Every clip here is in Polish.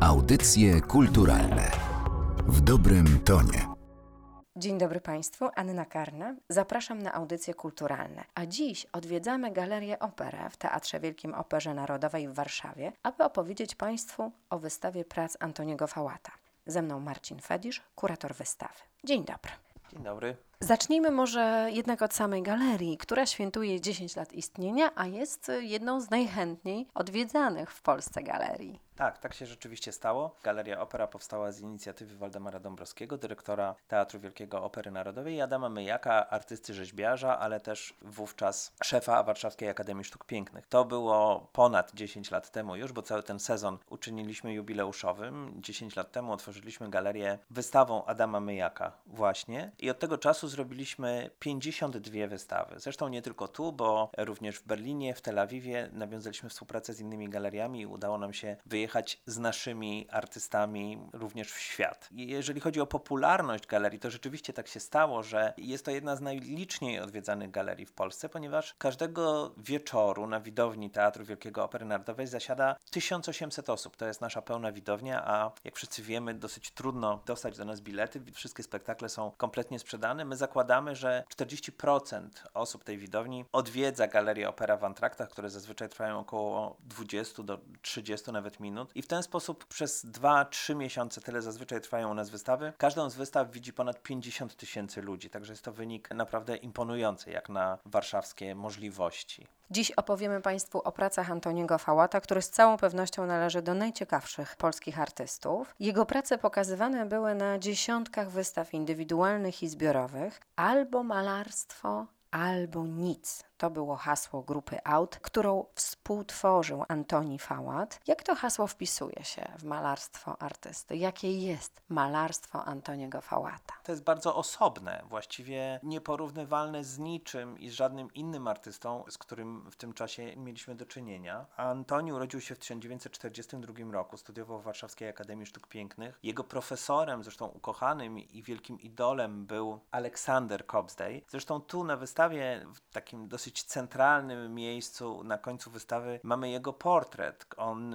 Audycje kulturalne w dobrym tonie. Dzień dobry Państwu, Anna Karna. Zapraszam na audycje kulturalne. A dziś odwiedzamy Galerię Operę w Teatrze Wielkim Operze Narodowej w Warszawie, aby opowiedzieć Państwu o wystawie prac Antoniego Fałata. Ze mną Marcin Fedisz, kurator wystawy. Dzień dobry. Dzień dobry. Zacznijmy może jednak od samej galerii, która świętuje 10 lat istnienia, a jest jedną z najchętniej odwiedzanych w Polsce galerii. Tak, tak się rzeczywiście stało. Galeria Opera powstała z inicjatywy Waldemara Dąbrowskiego, dyrektora Teatru Wielkiego Opery Narodowej i Adama Myjaka, artysty rzeźbiarza, ale też wówczas szefa Warszawskiej Akademii Sztuk Pięknych. To było ponad 10 lat temu już, bo cały ten sezon uczyniliśmy jubileuszowym. 10 lat temu otworzyliśmy galerię wystawą Adama Myjaka właśnie i od tego czasu zrobiliśmy 52 wystawy. Zresztą nie tylko tu, bo również w Berlinie, w Tel Awiwie nawiązaliśmy współpracę z innymi galeriami i udało nam się wyjechać z naszymi artystami również w świat. Jeżeli chodzi o popularność galerii, to rzeczywiście tak się stało, że jest to jedna z najliczniej odwiedzanych galerii w Polsce, ponieważ każdego wieczoru na widowni Teatru Wielkiego Opery Narodowej zasiada 1800 osób. To jest nasza pełna widownia, a jak wszyscy wiemy, dosyć trudno dostać do nas bilety. Wszystkie spektakle są kompletnie sprzedane. My zakładamy, że 40% osób tej widowni odwiedza galerię Opera w antraktach, które zazwyczaj trwają około 20 do 30 nawet minut. I w ten sposób przez 2-3 miesiące, tyle zazwyczaj trwają u nas wystawy, każdą z wystaw widzi ponad 50 tysięcy ludzi. Także jest to wynik naprawdę imponujący, jak na warszawskie możliwości. Dziś opowiemy Państwu o pracach Antoniego Fałata, który z całą pewnością należy do najciekawszych polskich artystów. Jego prace pokazywane były na dziesiątkach wystaw indywidualnych i zbiorowych, albo malarstwo, albo nic. To było hasło grupy Out, którą współtworzył Antoni Fałat. Jak to hasło wpisuje się w malarstwo artysty? Jakie jest malarstwo Antoniego Fałata? To jest bardzo osobne, właściwie nieporównywalne z niczym i z żadnym innym artystą, z którym w tym czasie mieliśmy do czynienia. Antoni urodził się w 1942 roku, studiował w Warszawskiej Akademii Sztuk Pięknych. Jego profesorem, zresztą ukochanym i wielkim idolem był Aleksander Kobzdej. Zresztą tu na wystawie, w takim dosyć centralnym miejscu na końcu wystawy mamy jego portret. On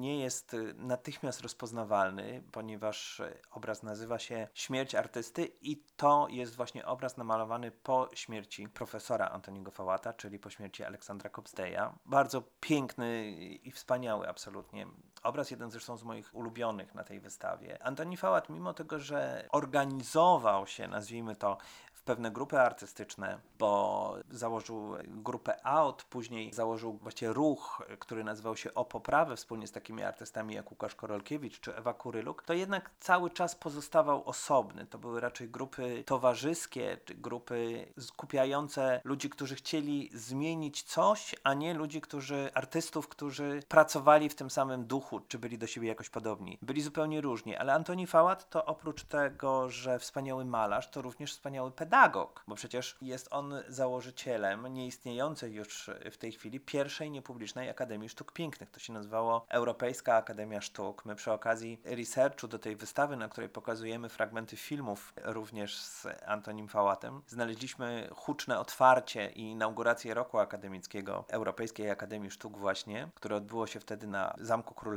nie jest natychmiast rozpoznawalny, ponieważ obraz nazywa się Śmierć artysty i to jest właśnie obraz namalowany po śmierci profesora Antoniego Fałata, czyli po śmierci Aleksandra Kopsteja. Bardzo piękny i wspaniały absolutnie obraz, jeden zresztą z moich ulubionych na tej wystawie. Antoni Fałat, mimo tego, że organizował się, nazwijmy to, pewne grupy artystyczne, bo założył grupę Out, później założył właściwie ruch, który nazywał się O Poprawę wspólnie z takimi artystami jak Łukasz Korolkiewicz czy Ewa Kuryluk, to jednak cały czas pozostawał osobny. To były raczej grupy towarzyskie, czy grupy skupiające ludzi, którzy chcieli zmienić coś, a nie ludzi, którzy, artystów, którzy pracowali w tym samym duchu, czy byli do siebie jakoś podobni. Byli zupełnie różni, ale Antoni Fałat to oprócz tego, że wspaniały malarz, to również wspaniały pedagog, bo przecież jest on założycielem nieistniejącej już w tej chwili pierwszej niepublicznej Akademii Sztuk Pięknych. To się nazywało Europejska Akademia Sztuk. My przy okazji researchu do tej wystawy, na której pokazujemy fragmenty filmów również z Antonim Fałatem, znaleźliśmy huczne otwarcie i inaugurację roku akademickiego Europejskiej Akademii Sztuk właśnie, które odbyło się wtedy na Zamku Królewskim.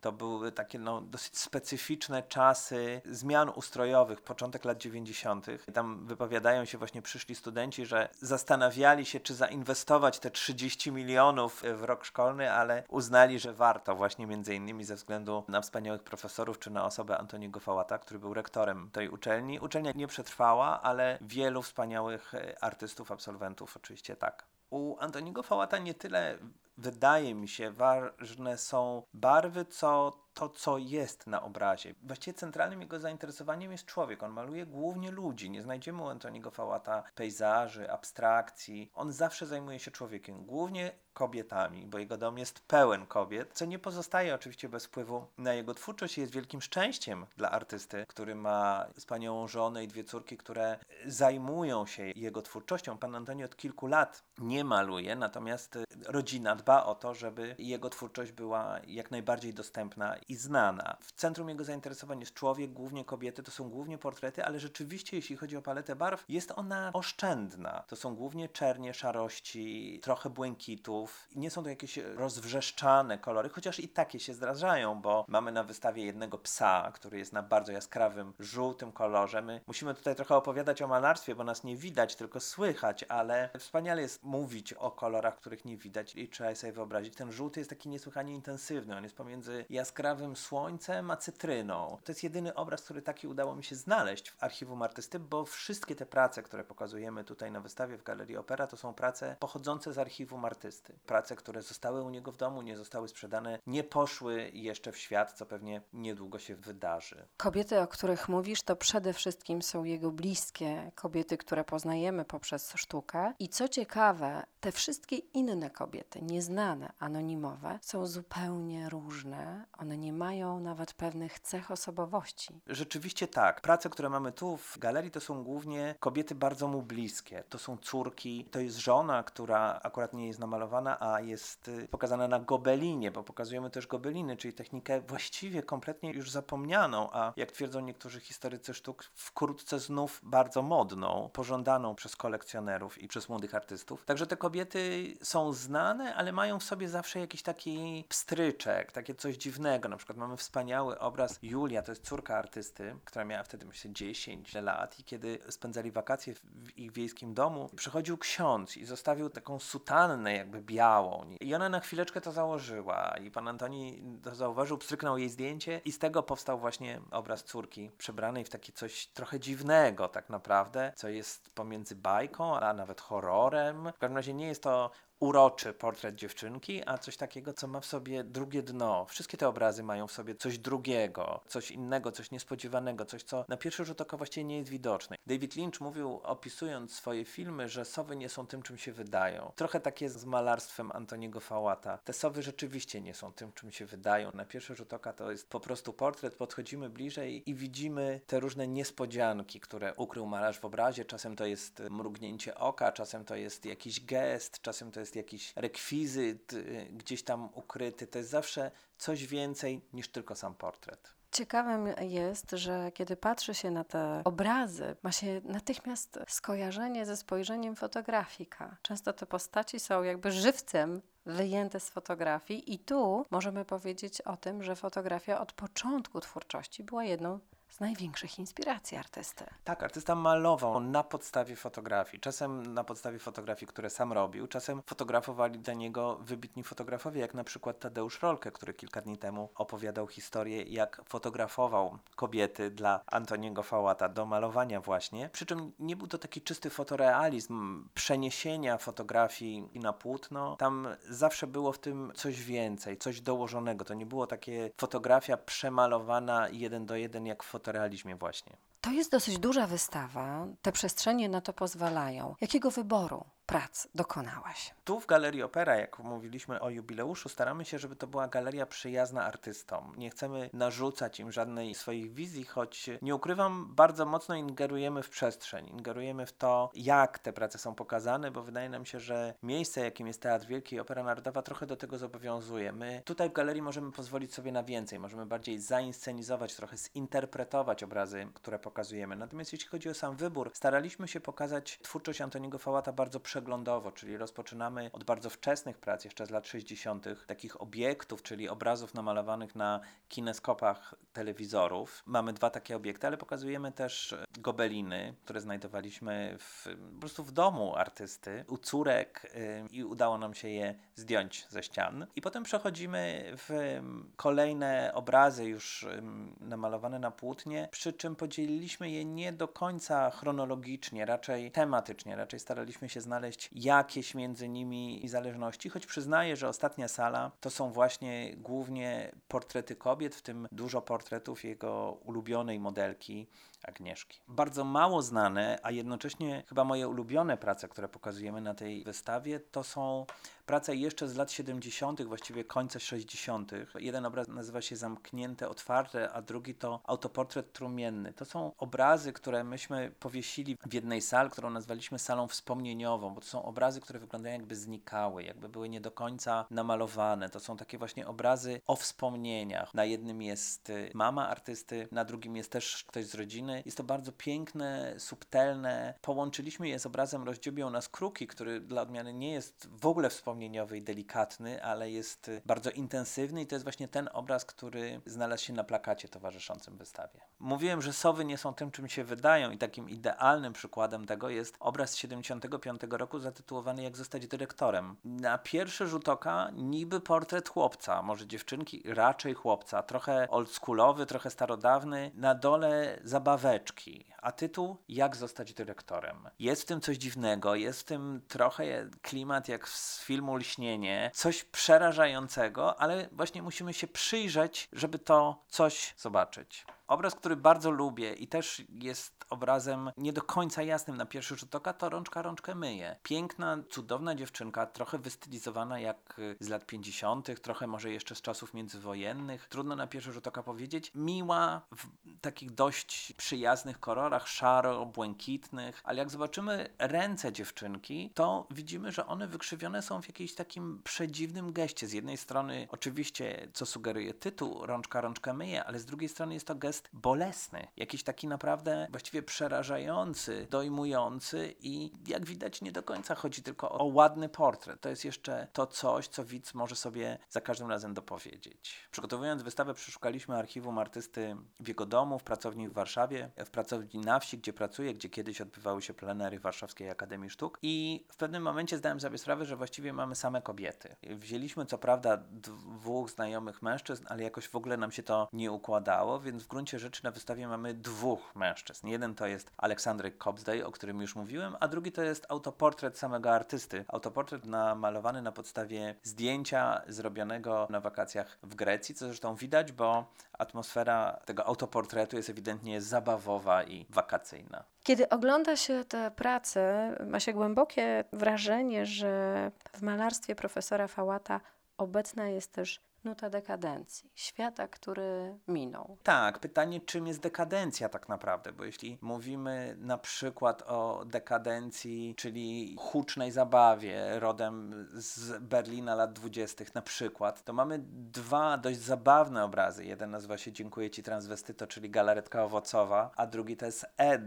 To były takie no, dosyć specyficzne czasy zmian ustrojowych, początek lat 90. Tam wypowiadają się właśnie przyszli studenci, że zastanawiali się, czy zainwestować te 30 milionów w rok szkolny, ale uznali, że warto właśnie między innymi ze względu na wspaniałych profesorów, czy na osobę Antoniego Fałata, który był rektorem tej uczelni. Uczelnia nie przetrwała, ale wielu wspaniałych e, artystów, absolwentów oczywiście tak. U Antoniego Fałata nie tyle wydaje mi się ważne są barwy, co to, co jest na obrazie. Właściwie centralnym jego zainteresowaniem jest człowiek. On maluje głównie ludzi. Nie znajdziemy u Antoniego Fałata pejzaży, abstrakcji. On zawsze zajmuje się człowiekiem, głównie kobietami, bo jego dom jest pełen kobiet, co nie pozostaje oczywiście bez wpływu na jego twórczość i jest wielkim szczęściem dla artysty, który ma wspaniałą żonę i dwie córki, które zajmują się jego twórczością. Pan Antoni od kilku lat nie maluje, natomiast rodzina dba o to, żeby jego twórczość była jak najbardziej dostępna i znana. W centrum jego zainteresowań jest człowiek, głównie kobiety, to są głównie portrety, ale rzeczywiście jeśli chodzi o paletę barw, jest ona oszczędna. To są głównie czernie, szarości, trochę błękitów. Nie są to jakieś rozwrzeszczane kolory, chociaż i takie się zdarzają, bo mamy na wystawie jednego psa, który jest na bardzo jaskrawym, żółtym kolorze. My musimy tutaj trochę opowiadać o malarstwie, bo nas nie widać, tylko słychać, ale wspaniale jest mówić o kolorach, których nie widać i trzeba sobie wyobrazić. Ten żółty jest taki niesłychanie intensywny. On jest pomiędzy jaskrawym słońcem a cytryną. To jest jedyny obraz, który taki udało mi się znaleźć w archiwum artysty, bo wszystkie te prace, które pokazujemy tutaj na wystawie w Galerii Opera, to są prace pochodzące z archiwum artysty. Prace, które zostały u niego w domu, nie zostały sprzedane, nie poszły jeszcze w świat, co pewnie niedługo się wydarzy. Kobiety, o których mówisz, to przede wszystkim są jego bliskie kobiety, które poznajemy poprzez sztukę. I co ciekawe, te wszystkie inne kobiety, nieznane, anonimowe, są zupełnie różne. One nie mają nawet pewnych cech osobowości. Rzeczywiście tak. Prace, które mamy tu w galerii, to są głównie kobiety bardzo mu bliskie. To są córki, to jest żona, która akurat nie jest namalowana, a jest y, pokazana na gobelinie, bo pokazujemy też gobeliny, czyli technikę właściwie kompletnie już zapomnianą, a jak twierdzą niektórzy historycy sztuk, wkrótce znów bardzo modną, pożądaną przez kolekcjonerów i przez młodych artystów. Także te kobiety są znane, ale mają w sobie zawsze jakiś taki pstryczek, takie coś dziwnego. Na przykład mamy wspaniały obraz Julia, to jest córka artysty, która miała wtedy myślę 10 lat i kiedy spędzali wakacje w ich wiejskim domu, przychodził ksiądz i zostawił taką sutannę jakby białą i ona na chwileczkę to założyła i pan Antoni to zauważył, pstryknął jej zdjęcie i z tego powstał właśnie obraz córki przebranej w takie coś trochę dziwnego tak naprawdę, co jest pomiędzy bajką, a nawet horrorem. W każdym razie nie jest to uroczy portret dziewczynki, a coś takiego, co ma w sobie drugie dno. Wszystkie te obrazy mają w sobie coś drugiego, coś innego, coś niespodziewanego, coś, co na pierwszy rzut oka właściwie nie jest widoczne. David Lynch mówił, opisując swoje filmy, że sowy nie są tym, czym się wydają. Trochę tak jest z malarstwem Antoniego Fałata. Te sowy rzeczywiście nie są tym, czym się wydają. Na pierwszy rzut oka to jest po prostu portret, podchodzimy bliżej i widzimy te różne niespodzianki, które ukrył malarz w obrazie. Czasem to jest mrugnięcie oka, czasem to jest jakiś gest, czasem to jest jest jakiś rekwizyt y, gdzieś tam ukryty. To jest zawsze coś więcej niż tylko sam portret. Ciekawym jest, że kiedy patrzy się na te obrazy, ma się natychmiast skojarzenie ze spojrzeniem fotografika. Często te postaci są jakby żywcem wyjęte z fotografii, i tu możemy powiedzieć o tym, że fotografia od początku twórczości była jedną z największych inspiracji artysty. Tak, artysta malował na podstawie fotografii. Czasem na podstawie fotografii, które sam robił, czasem fotografowali dla niego wybitni fotografowie, jak na przykład Tadeusz Rolke, który kilka dni temu opowiadał historię, jak fotografował kobiety dla Antoniego Fałata do malowania właśnie. Przy czym nie był to taki czysty fotorealizm, przeniesienia fotografii na płótno. Tam zawsze było w tym coś więcej, coś dołożonego. To nie było takie fotografia przemalowana jeden do jeden jak w fotorealizmie właśnie. To jest dosyć duża wystawa. Te przestrzenie na to pozwalają. Jakiego wyboru prac dokonałaś? Tu w Galerii Opera, jak mówiliśmy o jubileuszu, staramy się, żeby to była galeria przyjazna artystom. Nie chcemy narzucać im żadnej swoich wizji, choć nie ukrywam, bardzo mocno ingerujemy w przestrzeń, ingerujemy w to, jak te prace są pokazane, bo wydaje nam się, że miejsce, jakim jest Teatr Wielki i Opera Narodowa, trochę do tego zobowiązuje. My tutaj w galerii możemy pozwolić sobie na więcej, możemy bardziej zainscenizować, trochę zinterpretować obrazy, które pokazujemy. Natomiast jeśli chodzi o sam wybór, staraliśmy się pokazać twórczość Antoniego Fałata bardzo przeglądowo, czyli rozpoczynamy od bardzo wczesnych prac, jeszcze z lat 60., takich obiektów, czyli obrazów namalowanych na kineskopach telewizorów. Mamy dwa takie obiekty, ale pokazujemy też gobeliny, które znajdowaliśmy w, po prostu w domu artysty, u córek yy, i udało nam się je zdjąć ze ścian. I potem przechodzimy w kolejne obrazy już yy, namalowane na płótnie, przy czym podzieliliśmy je nie do końca chronologicznie, raczej tematycznie, raczej staraliśmy się znaleźć jakieś między nimi zależności, choć przyznaję, że ostatnia sala to są właśnie głównie portrety kobiet, w tym dużo portretów jego ulubionej modelki Agnieszki. Bardzo mało znane, a jednocześnie chyba moje ulubione prace, które pokazujemy na tej wystawie, to są prace jeszcze z lat 70., właściwie końca 60. Jeden obraz nazywa się Zamknięte, Otwarte, a drugi to Autoportret Trumienny. To są obrazy, które myśmy powiesili w jednej sali, którą nazwaliśmy salą wspomnieniową, bo to są obrazy, które wyglądają jakby znikały, jakby były nie do końca namalowane. To są takie właśnie obrazy o wspomnieniach. Na jednym jest y, mama artysty, na drugim jest też ktoś z rodziny. Jest to bardzo piękne, subtelne. Połączyliśmy je z obrazem Rozdziubią nas kruki, który dla odmiany nie jest w ogóle wspomnieniowy i delikatny, ale jest bardzo intensywny i to jest właśnie ten obraz, który znalazł się na plakacie towarzyszącym wystawie. Mówiłem, że sowy nie są tym, czym się wydają i takim idealnym przykładem tego jest obraz z 75 roku zatytułowany Jak zostać dyrektorem. Na pierwszy rzut oka niby portret chłopca, może dziewczynki, raczej chłopca, trochę oldschoolowy, trochę starodawny, na dole zabaweczki, a tytuł Jak zostać dyrektorem. Jest w tym coś dziwnego, jest w tym trochę klimat jak z filmu Lśnienie, coś przerażającego, ale właśnie musimy się przyjrzeć, żeby to coś zobaczyć. Obraz, który bardzo lubię i też jest obrazem nie do końca jasnym na pierwszy rzut oka, to Rączka rączkę myje. Piękna, cudowna dziewczynka, trochę wystylizowana jak z lat 50., trochę może jeszcze z czasów międzywojennych. Trudno na pierwszy rzut oka powiedzieć. Miła, w takich dość przyjaznych kolorach, szaro-błękitnych, ale jak zobaczymy ręce dziewczynki, to widzimy, że one wykrzywione są w jakimś takim przedziwnym geście. Z jednej strony oczywiście, co sugeruje tytuł, Rączka rączkę myje, ale z drugiej strony jest to gest bolesny, jakiś taki naprawdę właściwie przerażający, dojmujący i jak widać nie do końca chodzi tylko o ładny portret. To jest jeszcze to coś, co widz może sobie za każdym razem dopowiedzieć. Przygotowując wystawę przeszukaliśmy archiwum artysty w jego domu, w pracowni w Warszawie, w pracowni na wsi, gdzie pracuje, gdzie kiedyś odbywały się plenery Warszawskiej Akademii Sztuk i w pewnym momencie zdałem sobie sprawę, że właściwie mamy same kobiety. Wzięliśmy co prawda dwóch znajomych mężczyzn, ale jakoś w ogóle nam się to nie układało, więc w gruncie rzeczy na wystawie mamy dwóch mężczyzn. Jeden to jest Aleksandry Kobzdej, o którym już mówiłem, a drugi to jest autoportret samego artysty. Autoportret namalowany na podstawie zdjęcia zrobionego na wakacjach w Grecji, co zresztą widać, bo atmosfera tego autoportretu jest ewidentnie zabawowa i wakacyjna. Kiedy ogląda się te prace, ma się głębokie wrażenie, że w malarstwie profesora Fałata obecna jest też nuta dekadencji, świata, który minął. Tak, pytanie, czym jest dekadencja tak naprawdę, bo jeśli mówimy na przykład o dekadencji, czyli hucznej zabawie rodem z Berlina lat dwudziestych na przykład, to mamy dwa dość zabawne obrazy. Jeden nazywa się Dziękuję Ci transwestyto, czyli galaretka owocowa, a drugi to jest Ed,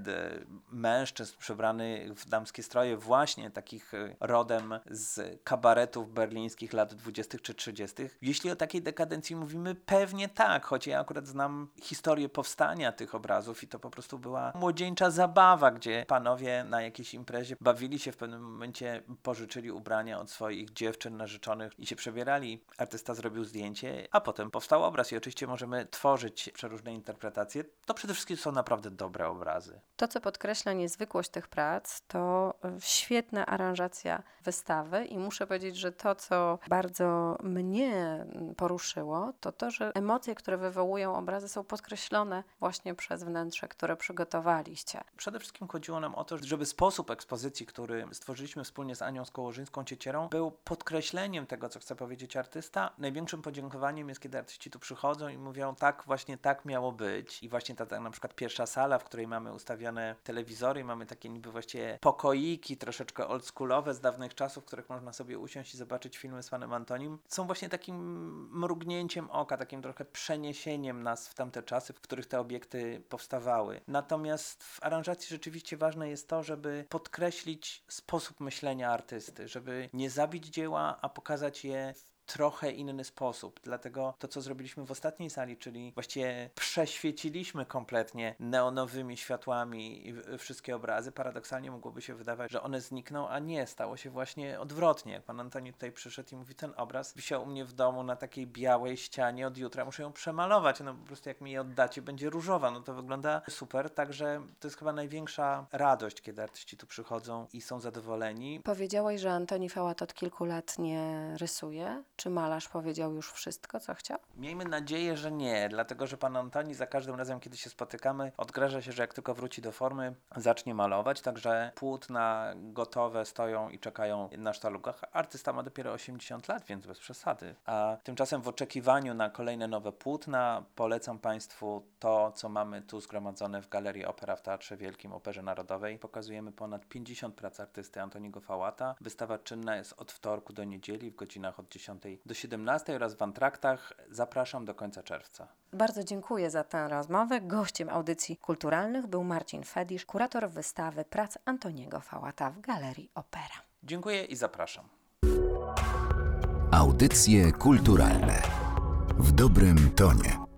mężczyzn przebrany w damskie stroje, właśnie takich rodem z kabaretów berlińskich lat dwudziestych czy trzydziestych. Jeśli o takiej dekadencji mówimy? Pewnie tak, choć ja akurat znam historię powstania tych obrazów i to po prostu była młodzieńcza zabawa, gdzie panowie na jakiejś imprezie bawili się w pewnym momencie, pożyczyli ubrania od swoich dziewczyn narzeczonych i się przebierali. Artysta zrobił zdjęcie, a potem powstał obraz i oczywiście możemy tworzyć przeróżne interpretacje. To przede wszystkim są naprawdę dobre obrazy. To, co podkreśla niezwykłość tych prac, to e, świetna aranżacja wystawy i muszę powiedzieć, że to, co bardzo mnie poruszyło, to to, że emocje, które wywołują obrazy są podkreślone właśnie przez wnętrze, które przygotowaliście. Przede wszystkim chodziło nam o to, żeby sposób ekspozycji, który stworzyliśmy wspólnie z Anią Skołożyńską Ciecierą, był podkreśleniem tego, co chce powiedzieć artysta. Największym podziękowaniem jest, kiedy artyści tu przychodzą i mówią, tak, właśnie tak miało być. I właśnie ta, ta na przykład pierwsza sala, w której mamy ustawione telewizory mamy takie niby właściwie pokoiki, troszeczkę oldschoolowe z dawnych czasów, w których można sobie usiąść i zobaczyć filmy z panem Antonim, są właśnie takim mrugnięciem oka, takim trochę przeniesieniem nas w tamte czasy, w których te obiekty powstawały. Natomiast w aranżacji rzeczywiście ważne jest to, żeby podkreślić sposób myślenia artysty, żeby nie zabić dzieła, a pokazać je w trochę inny sposób. Dlatego to, co zrobiliśmy w ostatniej sali, czyli właściwie prześwieciliśmy kompletnie neonowymi światłami wszystkie obrazy, paradoksalnie mogłoby się wydawać, że one znikną, a nie, stało się właśnie odwrotnie. Pan Antoni tutaj przyszedł i mówi, ten obraz wisiał u mnie w domu na takiej białej ścianie, od jutra muszę ją przemalować, no po prostu jak mi je oddacie, będzie różowa, no to wygląda super, także to jest chyba największa radość, kiedy artyści tu przychodzą i są zadowoleni. Powiedziałeś, że Antoni Fałat od kilku lat nie rysuje. Czy malarz powiedział już wszystko, co chciał? Miejmy nadzieję, że nie, dlatego że pan Antoni za każdym razem, kiedy się spotykamy, odgraża się, że jak tylko wróci do formy, zacznie malować, także płótna gotowe stoją i czekają na sztalugach. Artysta ma dopiero 80 lat, więc bez przesady. A tymczasem w oczekiwaniu na kolejne nowe płótna polecam Państwu to, co mamy tu zgromadzone w Galerii Opera w Teatrze Wielkim Operze Narodowej. Pokazujemy ponad 50 prac artysty Antoniego Fałata. Wystawa czynna jest od wtorku do niedzieli w godzinach od 10 do 17 oraz w antraktach. Zapraszam do końca czerwca. Bardzo dziękuję za tę rozmowę. Gościem audycji kulturalnych był Marcin Fedisz, kurator wystawy prac Antoniego Fałata w Galerii Opera. Dziękuję i zapraszam. Audycje kulturalne w dobrym tonie.